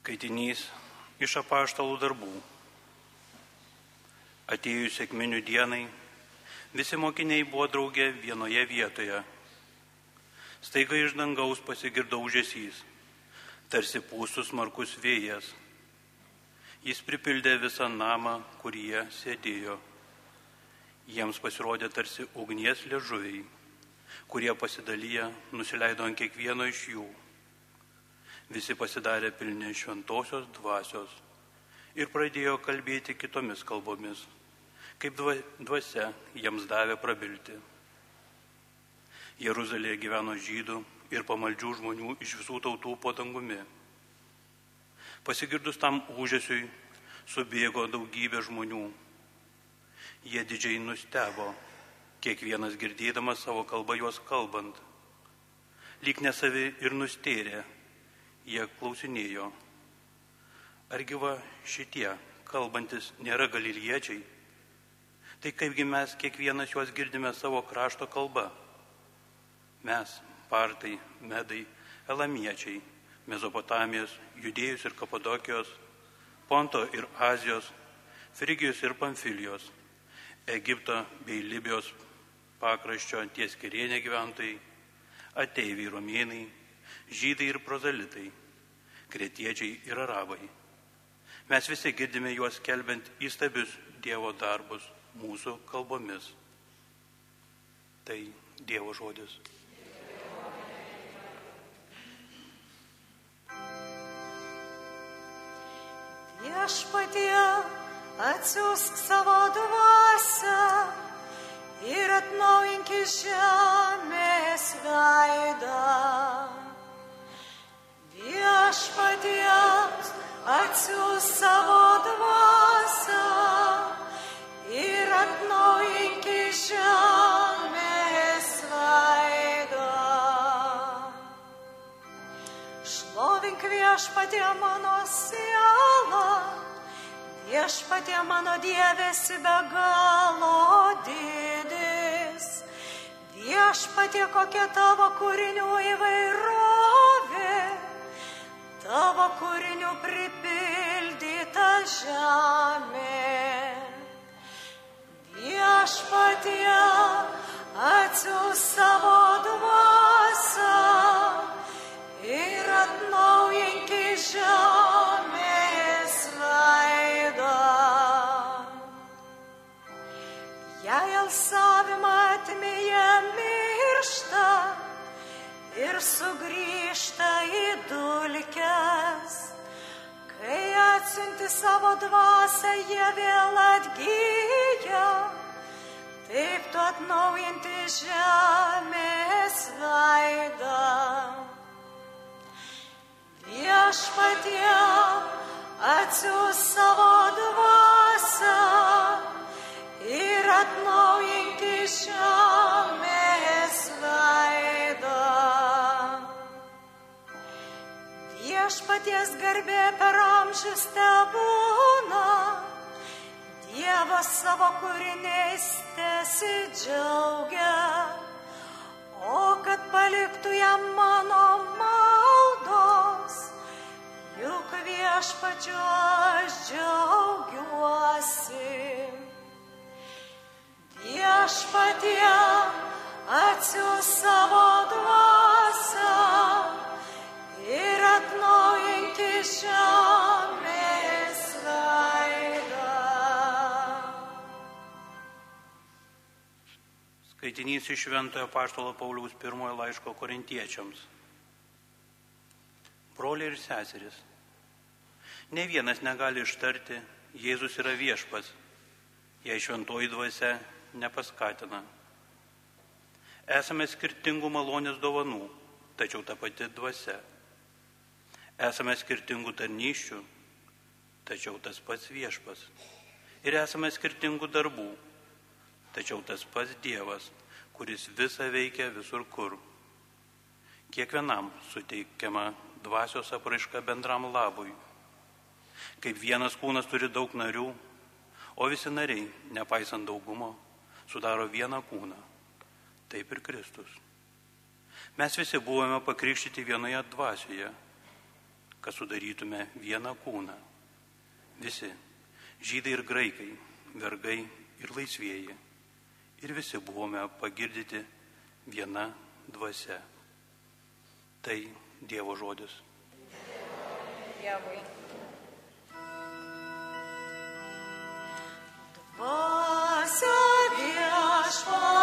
Skaitinys iš apaštalų darbų. Atėjus sėkminių dienai, visi mokiniai buvo draugė vienoje vietoje. Staiga iš dangaus pasigirdo užėsys, tarsi pūstus markus vėjas. Jis pripildė visą namą, kur jie sėdėjo. Jiems pasirodė tarsi ugnies liežuviai, kurie pasidalyja, nusileido ant kiekvieno iš jų. Visi pasidarė pilni šventosios dvasios ir pradėjo kalbėti kitomis kalbomis, kaip dvasia jiems davė prabilti. Jeruzalėje gyveno žydų ir pamaldžių žmonių iš visų tautų po dangumi. Pasigirdus tam užėsiui, subėgo daugybė žmonių. Jie didžiai nustebo, kiekvienas girdėdamas savo kalbą juos kalbant. Lyg nesavi ir nustėrė, jie klausinėjo, argi va šitie kalbantis nėra galiliečiai, tai kaipgi mes kiekvienas juos girdime savo krašto kalba. Mes, partai, medai, elamiečiai, Mezopotamijos, Judėjus ir Kapadokijos, Ponto ir Azijos, Frigijos ir Pamfilijos, Egipto bei Libijos pakraščio ties kirienė gyventojai, ateiviai romėnai, žydai ir prozalitai, kretiečiai ir arabai. Mes visi girdime juos kelbent įstabius Dievo darbus mūsų kalbomis. Tai Dievo žodis. Viešpatie, atsiųsk savo dvasę ir atnaujink žemės veidą. Viešpatie, atsiųsk savo dvasę ir atnaujink žemės veidą. Šlovink viešpatie mano sielą, viešpatie mano dievėsi be galo didis. Viešpatie kokia tavo kūrinių įvairovė, tavo kūrinių pripildyta žemė. Savo dvasę, jie vėl atgyja, taip tu atnaujinti žemės veidą. Viešpatie atsiūs savo dvasę ir atnaujink žemės Viešpaties garbė per amžius tebūna, Dievas savo kūriniais tesidžiaugia, o kad paliktų jam mano maldos, juk viešpačiu aš džiaugiuosi. Viešpatie atsiūs savo dvasę Skaitinys iš Šventojo Paštalo Pauliaus pirmojo laiško korintiečiams. Broliai ir seseris, ne vienas negali ištarti, Jėzus yra viešpas, jei šventoji dvasia nepaskatina. Esame skirtingų malonės dovanų, tačiau ta pati dvasia. Esame skirtingų tarnyščių, tačiau tas pats viešpas. Ir esame skirtingų darbų, tačiau tas pats Dievas, kuris visą veikia visur kur. Kiekvienam suteikiama dvasios apraiška bendram labui. Kaip vienas kūnas turi daug narių, o visi nariai, nepaisant daugumo, sudaro vieną kūną. Taip ir Kristus. Mes visi buvome pakrikštyti vienoje dvasioje. Kad sudarytume vieną kūną. Visi - žydai ir graikai, vergai ir laisvieji. Ir visi buvome pagirdyti viena dvasia. Tai Dievo žodis. Dievui. Dvasia viešpatie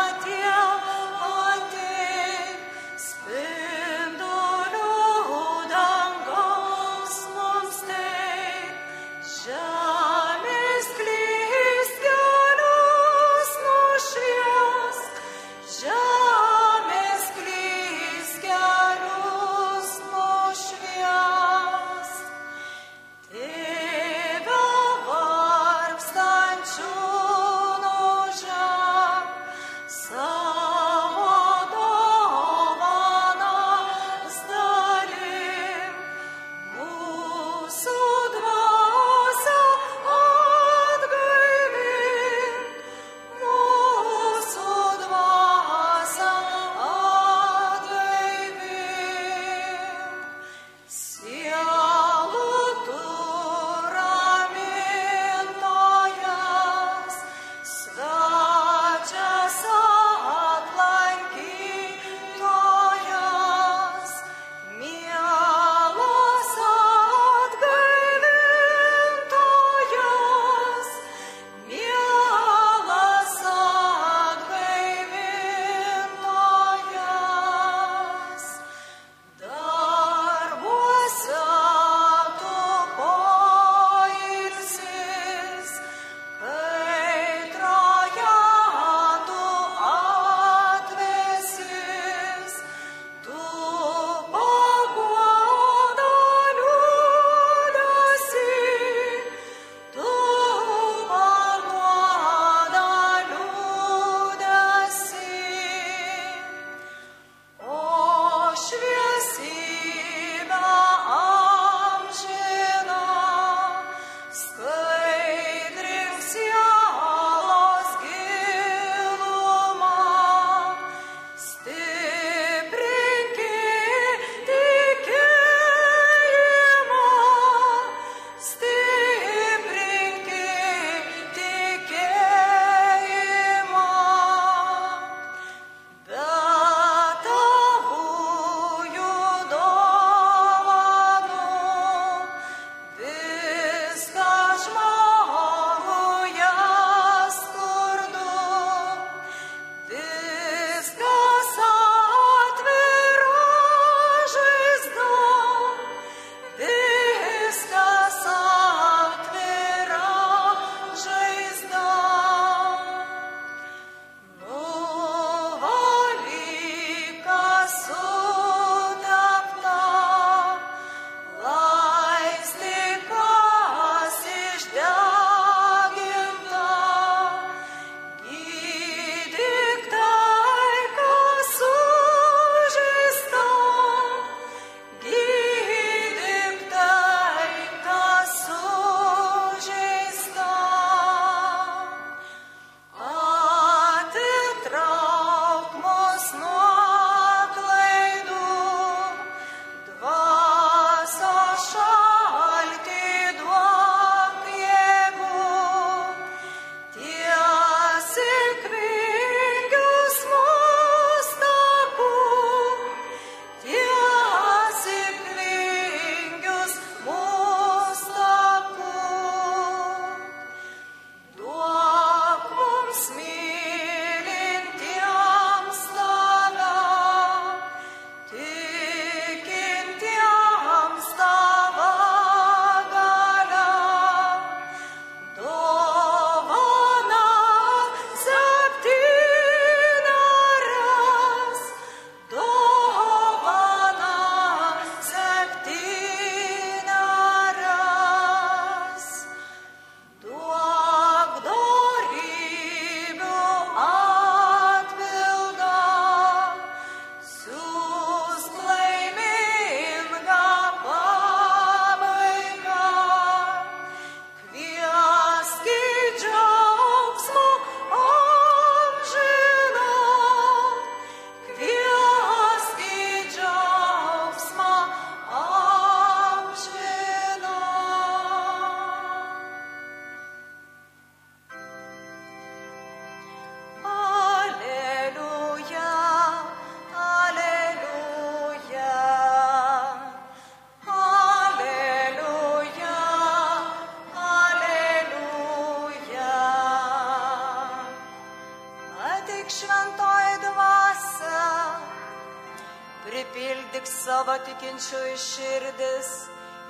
savo tikinčių širdis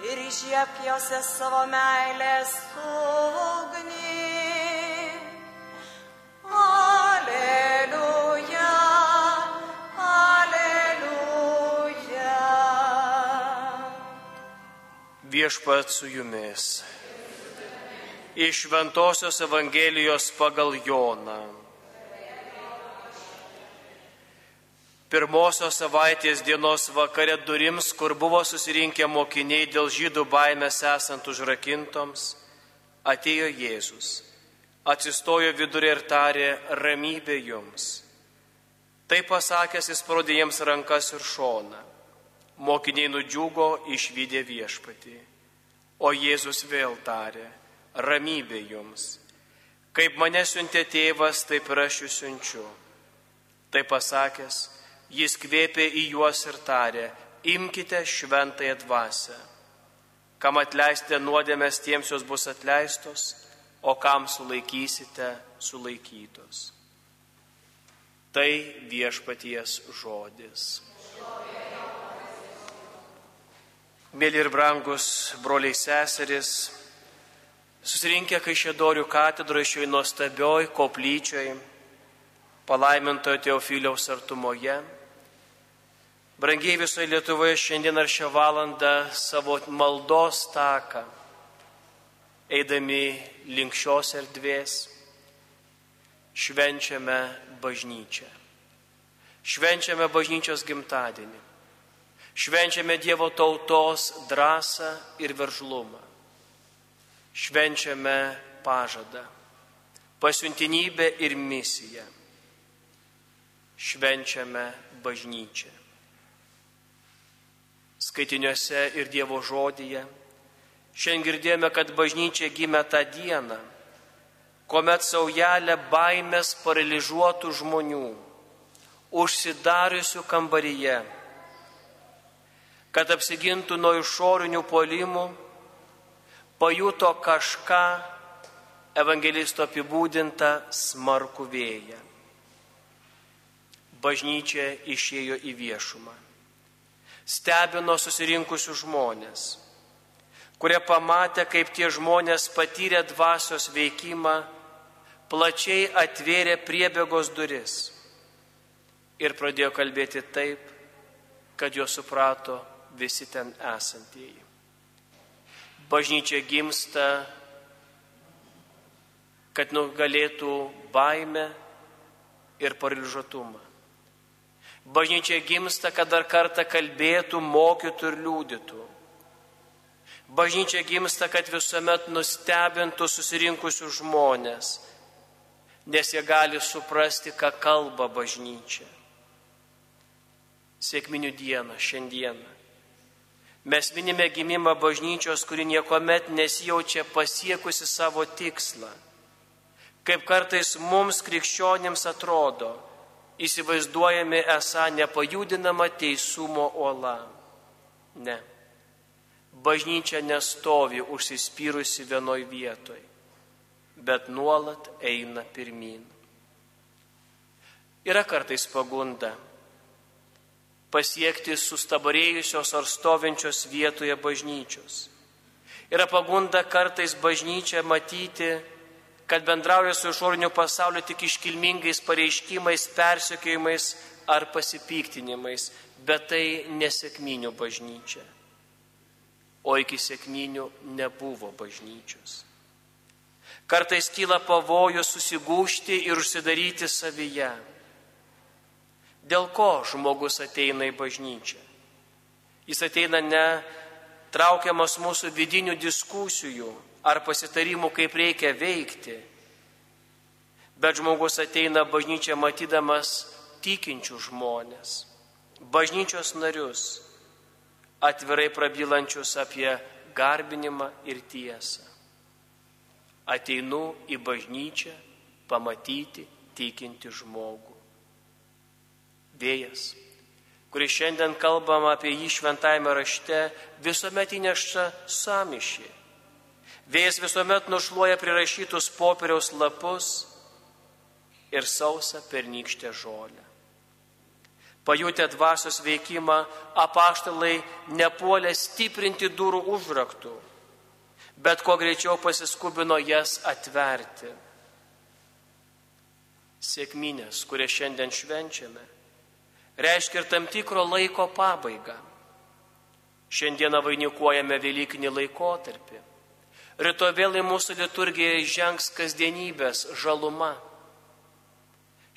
ir įžiebk jose savo meilės ugnį. Aleliuja, aleliuja. Viešpat su jumis. Iš Ventosios Evangelijos pagal Joną. Pirmosios savaitės dienos vakare durims, kur buvo susirinkę mokiniai dėl žydų baimės esant užrakintoms, atėjo Jėzus. Atsistojo vidurė ir tarė ramybė jums. Tai pasakęs jis parodė jiems rankas ir šoną. Mokiniai nudžiugo išvykę viešpatį. O Jėzus vėl tarė, ramybė jums. Kaip mane siuntė tėvas, taip ir aš jūs siunčiu. Tai pasakęs, jis kvėpė į juos ir tarė, imkite šventąją dvasę. Kam atleistė nuodėmės, tiems jos bus atleistos, o kam sulaikysite, sulaikytos. Tai viešpaties žodis. Mėly ir brangus broliai seseris, susirinkę Kaišėdorių katedroje šioje nuostabioj koplyčioj, palaimintojo Teofiliaus artumoje, brangiai visoje Lietuvoje šiandien ar šią valandą savo maldos taką, eidami link šios erdvės, švenčiame bažnyčią. Švenčiame bažnyčios gimtadienį. Švenčiame Dievo tautos drąsą ir veržlumą. Švenčiame pažadą, pasiuntinybę ir misiją. Švenčiame bažnyčią. Skaitiniuose ir Dievo žodyje šiandien girdėjome, kad bažnyčia gimė tą dieną, kuomet saujelė baimės paralyžiuotų žmonių, užsidariusių kambaryje, kad apsigintų nuo išorinių polimų, pajuto kažką evangelisto apibūdintą smarkų vėją. Bažnyčia išėjo į viešumą. Stebino susirinkusių žmonės, kurie pamatė, kaip tie žmonės patyrė dvasios veikimą, plačiai atvėrė priebėgos duris ir pradėjo kalbėti taip, kad jo suprato visi ten esantieji. Bažnyčia gimsta, kad nugalėtų baimę ir paralyžuotumą. Bažnyčia gimsta, kad dar kartą kalbėtų, mokytų ir liūdytų. Bažnyčia gimsta, kad visuomet nustebintų susirinkusių žmonės, nes jie gali suprasti, ką kalba bažnyčia. Sėkminių dieną, šiandieną. Mes minime gimimą bažnyčios, kuri niekuomet nesijaučia pasiekusi savo tikslą. Kaip kartais mums krikščionims atrodo, įsivaizduojami esą nepajudinama teisumo uola. Ne. Bažnyčia nestovi užsispyrusi vienoj vietoj, bet nuolat eina pirmin. Yra kartais pagunda pasiekti sustabarėjusios ar stovinčios vietoje bažnyčios. Yra pagunda kartais bažnyčią matyti, kad bendrauja su išoriniu pasauliu tik iškilmingais pareiškimais, persiekėjimais ar pasipiktinimais, bet tai nesėkminių bažnyčia. O iki sėkminių nebuvo bažnyčios. Kartais kyla pavojus susigūšti ir užsidaryti savyje. Dėl ko žmogus ateina į bažnyčią? Jis ateina ne traukiamas mūsų vidinių diskusijų ar pasitarimų, kaip reikia veikti, bet žmogus ateina bažnyčią matydamas tikinčių žmonės, bažnyčios narius, atvirai prabylančius apie garbinimą ir tiesą. Ateinu į bažnyčią pamatyti tikinti žmogų vėjas, kuris šiandien kalbama apie jį šventajame rašte, visuomet įneša samišį. Vėjas visuomet nušluoja prirašytus popieriaus lapus ir sausą pernykštę žolę. Pajutę dvasios veikimą, apaštalai nepuolė stiprinti durų užraktų, bet kuo greičiau pasiskubino jas atverti. Sėkminės, kurias šiandien švenčiame, reiškia ir tam tikro laiko pabaigą. Šiandieną vainikuojame Velykinį laikotarpį. Rytoj vėl į mūsų liturgiją žengs kasdienybės žaluma.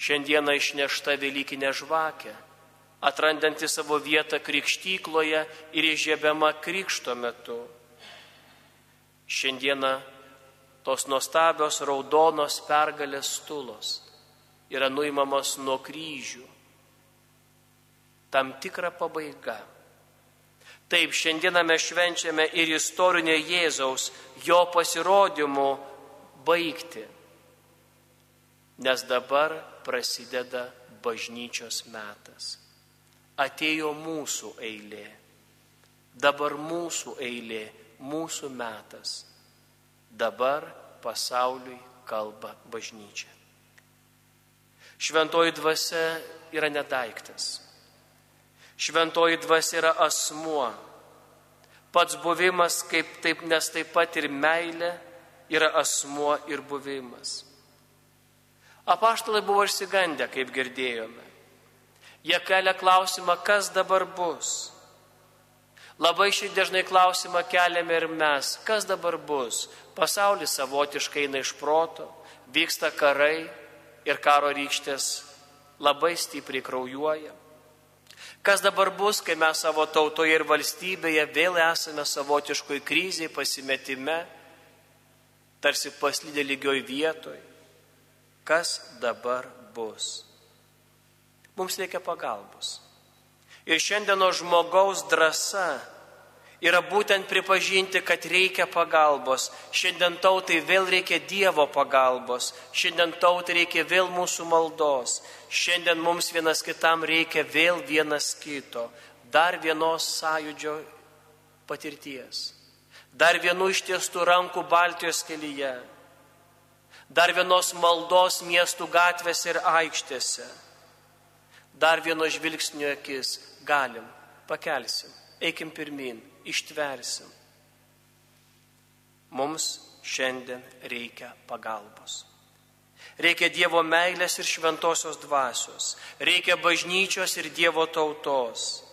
Šiandieną išnešta Velykinė žvakė atrandanti savo vietą krikštykloje ir įžiebiama krikšto metu. Šiandieną tos nuostabios raudonos pergalės stulos yra nuimamos nuo kryžių. Tam tikra pabaiga. Taip, šiandieną mes švenčiame ir istorinė Jėzaus, jo pasirodymų baigti. Nes dabar prasideda bažnyčios metas atėjo mūsų eilė. Dabar mūsų eilė, mūsų metas. Dabar pasauliui kalba bažnyčia. Šventoji dvasia yra nedaiktas. Šventoji dvasia yra asmuo. Pats buvimas, kaip taip, nes taip pat ir meilė yra asmuo ir buvimas. Apaštalai buvo išsigandę, kaip girdėjome. Jie kelia klausimą, kas dabar bus. Labai šį dažnai klausimą keliame ir mes, kas dabar bus. Pasaulis savotiškai eina iš proto, vyksta karai ir karo rykštės labai stipriai kraujuoja. Kas dabar bus, kai mes savo tautoje ir valstybėje vėl esame savotiškoj kryžiai, pasimetime, tarsi paslydė lygioj vietoj. Kas dabar bus? Mums reikia pagalbos. Ir šiandieno žmogaus drąsa yra būtent pripažinti, kad reikia pagalbos. Šiandien tautai vėl reikia Dievo pagalbos. Šiandien tautai reikia vėl mūsų maldos. Šiandien mums vienas kitam reikia vėl vienas kito. Dar vienos sąjūdžio patirties. Dar vienų ištiestų rankų Baltijos kelyje. Dar vienos maldos miestų gatvėse ir aikštėse dar vieno žvilgsnio akis, galim, pakelsim, eikim pirmin, ištversim. Mums šiandien reikia pagalbos. Reikia Dievo meilės ir šventosios dvasios. Reikia bažnyčios ir Dievo tautos.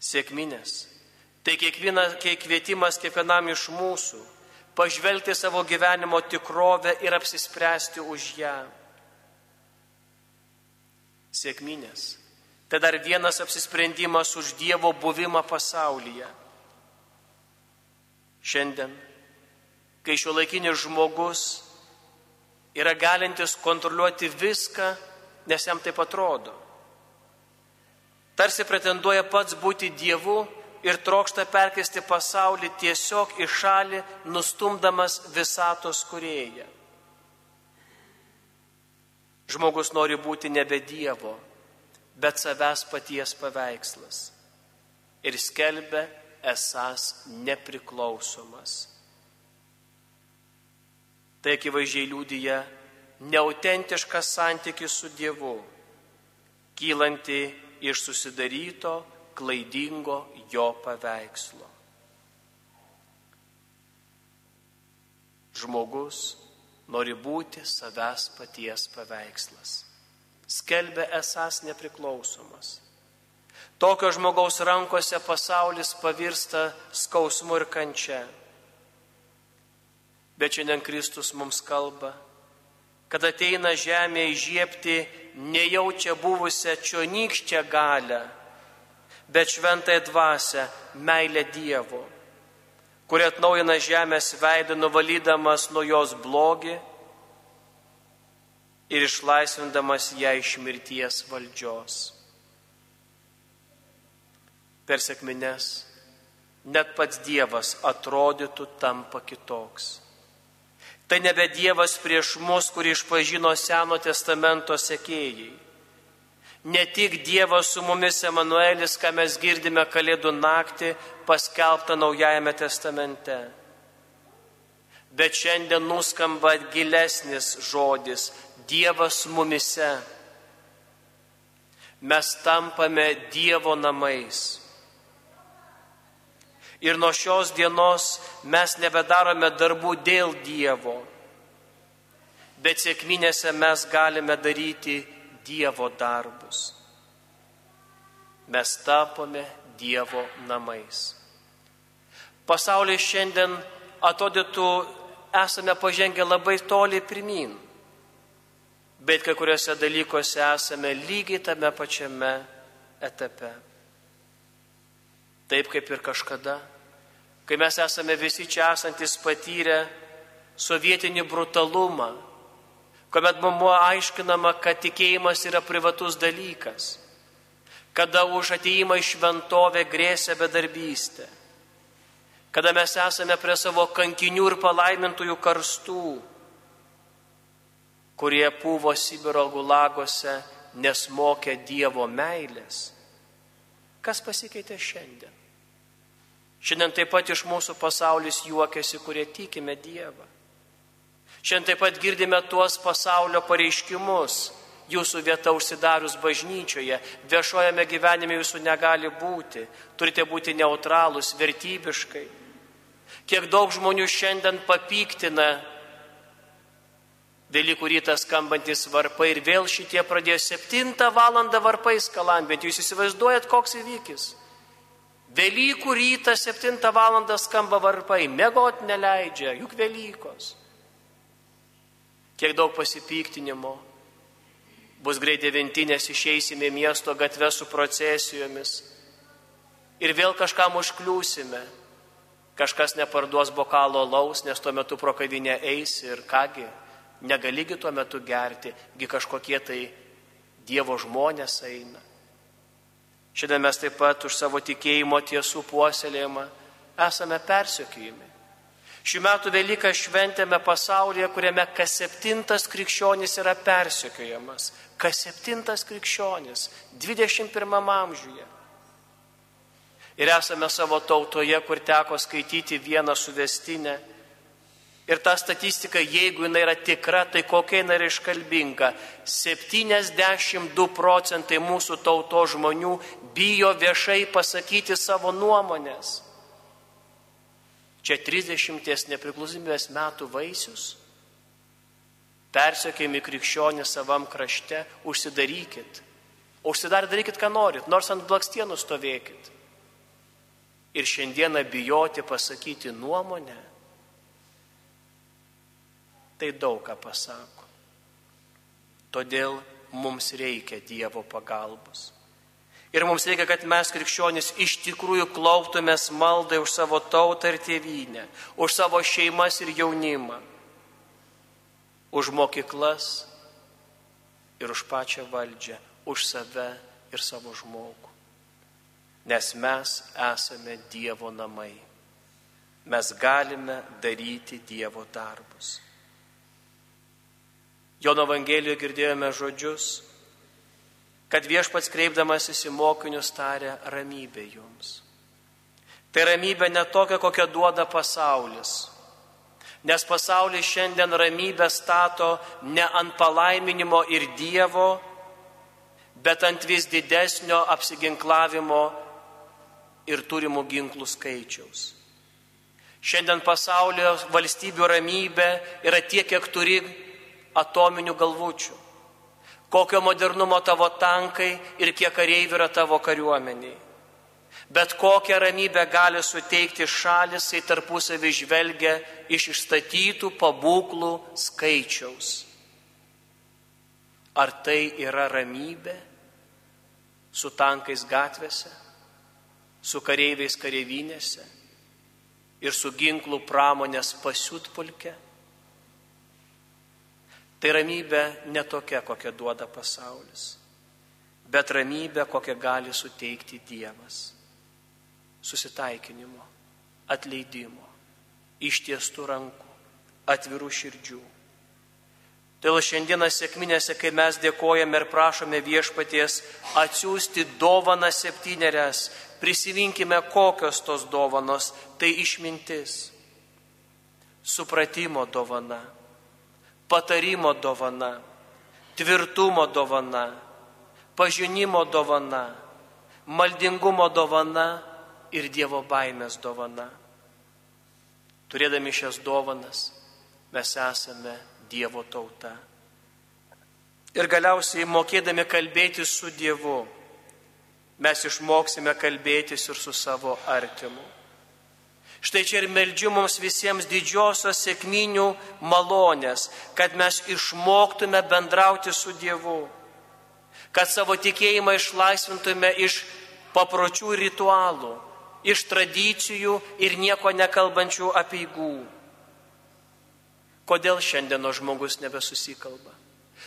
Sėkminės. Tai kiekviena, kiekvietimas kiekvienam iš mūsų pažvelgti savo gyvenimo tikrovę ir apsispręsti už ją sėkminės. Tai dar vienas apsisprendimas už Dievo buvimą pasaulyje. Šiandien, kai šio laikinis žmogus yra galintis kontroliuoti viską, nes jam taip atrodo. Tarsi pretenduoja pats būti Dievu ir trokšta perkesti pasaulį tiesiog į šalį, nustumdamas visatos kurėją. Žmogus nori būti nebe Dievo, bet savęs paties paveikslas ir skelbia esas nepriklausomas. Tai akivaizdžiai liūdija neautentiškas santykis su Dievu, kylanti iš susidaryto klaidingo jo paveikslo. Žmogus nori būti savęs paties paveikslas. Skelbia esas nepriklausomas. Tokio žmogaus rankose pasaulis pavirsta skausmu ir kančia. Bet šiandien Kristus mums kalba, kad ateina žemė įžiepti nejaučia buvusią čionykščią galę, bet šventąją dvasę, meilę Dievo kuri atnaujina žemės veidą, nuvalydamas nuo jos blogį ir išlaisvindamas ją iš mirties valdžios. Per sėkmines net pats Dievas atrodytų tampa kitoks. Tai nebe Dievas prieš mus, kurį išpažino Seno testamento sekėjai Ne tik Dievas su mumis Emanuelis, ką mes girdime Kalėdų naktį, paskelbta Naujajame testamente. Bet šiandien nuskamba gilesnis žodis - Dievas mumise. mes tampame Dievo namais. Ir nuo šios dienos mes nebedarome darbų dėl Dievo, bet sėkminėse mes galime daryti Dievo darbus. Mes tapome Dievo namais. Pasaulis šiandien atrodytų esame pažengę labai toli pirmin, bet kai kuriuose dalykuose esame lygiai tame pačiame etape. Taip kaip ir kažkada, kai mes esame visi čia esantis patyrę sovietinį brutalumą, kuomet mums aiškinama, kad tikėjimas yra privatus dalykas, kada už ateimą į šventovę grėsia bedarbystė kada mes esame prie savo kankinių ir palaimintųjų karstų, kurie buvo Sibiro gulagose, nes mokė Dievo meilės. Kas pasikeitė šiandien? Šiandien taip pat iš mūsų pasaulis juokiasi, kurie tikime Dievą. Šiandien taip pat girdime tuos pasaulio pareiškimus. Jūsų vieta užsidarius bažnyčioje, viešojame gyvenime jūsų negali būti, turite būti neutralūs, vertybiškai. Kiek daug žmonių šiandien papyktina Velykų rytą skambantis varpai ir vėl šitie pradėjo septintą valandą varpais kalambinti. Jūs įsivaizduojat, koks įvykis? Velykų rytą septintą valandą skamba varpai, mėgot neleidžia, juk Velykos. Kiek daug pasipiktinimo. Bus greit devintinės, išeisime miesto gatvę su procesijomis. Ir vėl kažkam užkliūsime kažkas neparduos bokalo laus, nes tuo metu pro kavinę eis ir kągi, negaligi tuo metu gerti, gi kažkokie tai Dievo žmonės eina. Šiandien mes taip pat už savo tikėjimo tiesų puoselėjimą esame persiekėjami. Šių metų Velyką šventėme pasaulyje, kuriame kas septintas krikščionis yra persiekiojamas. Kas septintas krikščionis 21 amžiuje. Ir esame savo tautoje, kur teko skaityti vieną suvestinę. Ir ta statistika, jeigu jinai yra tikra, tai kokia jinai yra iškalbinga. 72 procentai mūsų tauto žmonių bijo viešai pasakyti savo nuomonės. Čia 30 nepriklausomybės metų vaisius. Persiekėjami krikščionį savam krašte, užsidarykit. Užsidarę darykit, ką norit, nors ant blakstienų stovėkit ir šiandieną bijoti pasakyti nuomonę, tai daug ką pasako. Todėl mums reikia Dievo pagalbos. Ir mums reikia, kad mes krikščionys iš tikrųjų klauptumės maldai už savo tautą ir tėvynę, už savo šeimas ir jaunimą, už mokyklas ir už pačią valdžią, už save ir savo žmogų nes mes esame Dievo namai. Mes galime daryti Dievo darbus. Jono Evangelijoje girdėjome žodžius, kad viešpats kreipdamasis į mokinius tarė ramybė jums. Tai ramybė ne tokia, kokią duoda pasaulis. Nes pasaulis šiandien ramybę stato ne ant palaiminimo ir Dievo, bet ant vis didesnio apsiginklavimo ir turimų ginklų skaičiaus. Šiandien pasaulio valstybių ramybė yra tiek, kiek turi atominių galvučių. Kokio modernumo tavo tankai ir kiek kareivių yra tavo kariuomeniai. Bet kokią ramybę gali suteikti šalis, kai tarpusavį žvelgia iš išstatytų pabūklų skaičiaus. Ar tai yra ramybė su tankais gatvėse? su kareiviais kareivinėse ir su ginklų pramonės pasiutpulke. Tai ramybė netokia, kokią duoda pasaulis, bet ramybė, kokią gali suteikti Dievas. Susitaikinimo, atleidimo, ištiestų rankų, atvirų širdžių. Todėl šiandieną sėkminėse, kai mes dėkojame ir prašome viešpaties atsiųsti dovaną septynerias, prisiminkime, kokios tos dovanos - tai išmintis, supratimo dovana, patarimo dovana, tvirtumo dovana, pažinimo dovana, maldingumo dovana ir Dievo baimės dovana. Turėdami šias dovanas mes esame Dievo tauta. Ir galiausiai mokėdami kalbėti su Dievu, mes išmoksime kalbėtis ir su savo artimu. Štai čia ir meldžiu mums visiems didžiosios sėkminių malonės, kad mes išmoktume bendrauti su Dievu, kad savo tikėjimą išlaisvintume iš papročių ritualų, iš tradicijų ir nieko nekalbančių apieigų. Kodėl šiandieno žmogus nebesusikalba?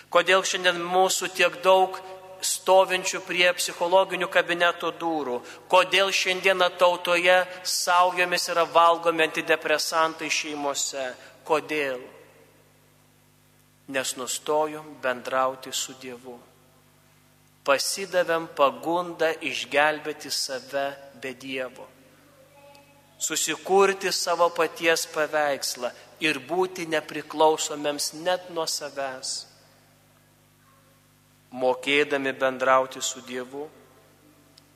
Kodėl šiandien mūsų tiek daug stovinčių prie psichologinių kabineto durų. Kodėl šiandieną tautoje saugomis yra valgomi antidepresantai šeimose. Kodėl? Nes nustojom bendrauti su Dievu. Pasidavėm pagundą išgelbėti save be Dievo. Susikurti savo paties paveikslą ir būti nepriklausomiems net nuo savęs mokėdami bendrauti su Dievu,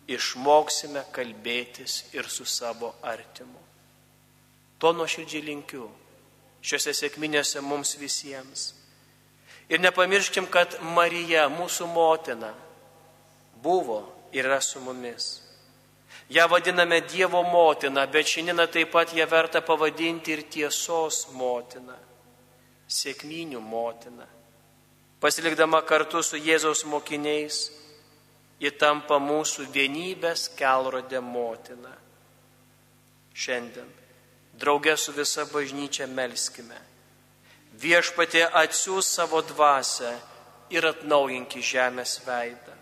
išmoksime kalbėtis ir su savo artimu. To nuoširdžiai linkiu šiuose sėkminėse mums visiems. Ir nepamirškim, kad Marija, mūsų motina, buvo ir yra su mumis. Ja vadiname Dievo motina, bet šiandieną taip pat ją verta pavadinti ir tiesos motina, sėkminių motina Pasilikdama kartu su Jėzaus mokiniais, ji tampa mūsų vienybės kelrodė motina. Šiandien, draugė su visa bažnyčia melskime. Viešpatė atsiūs savo dvasę ir atnaujinki žemės veidą.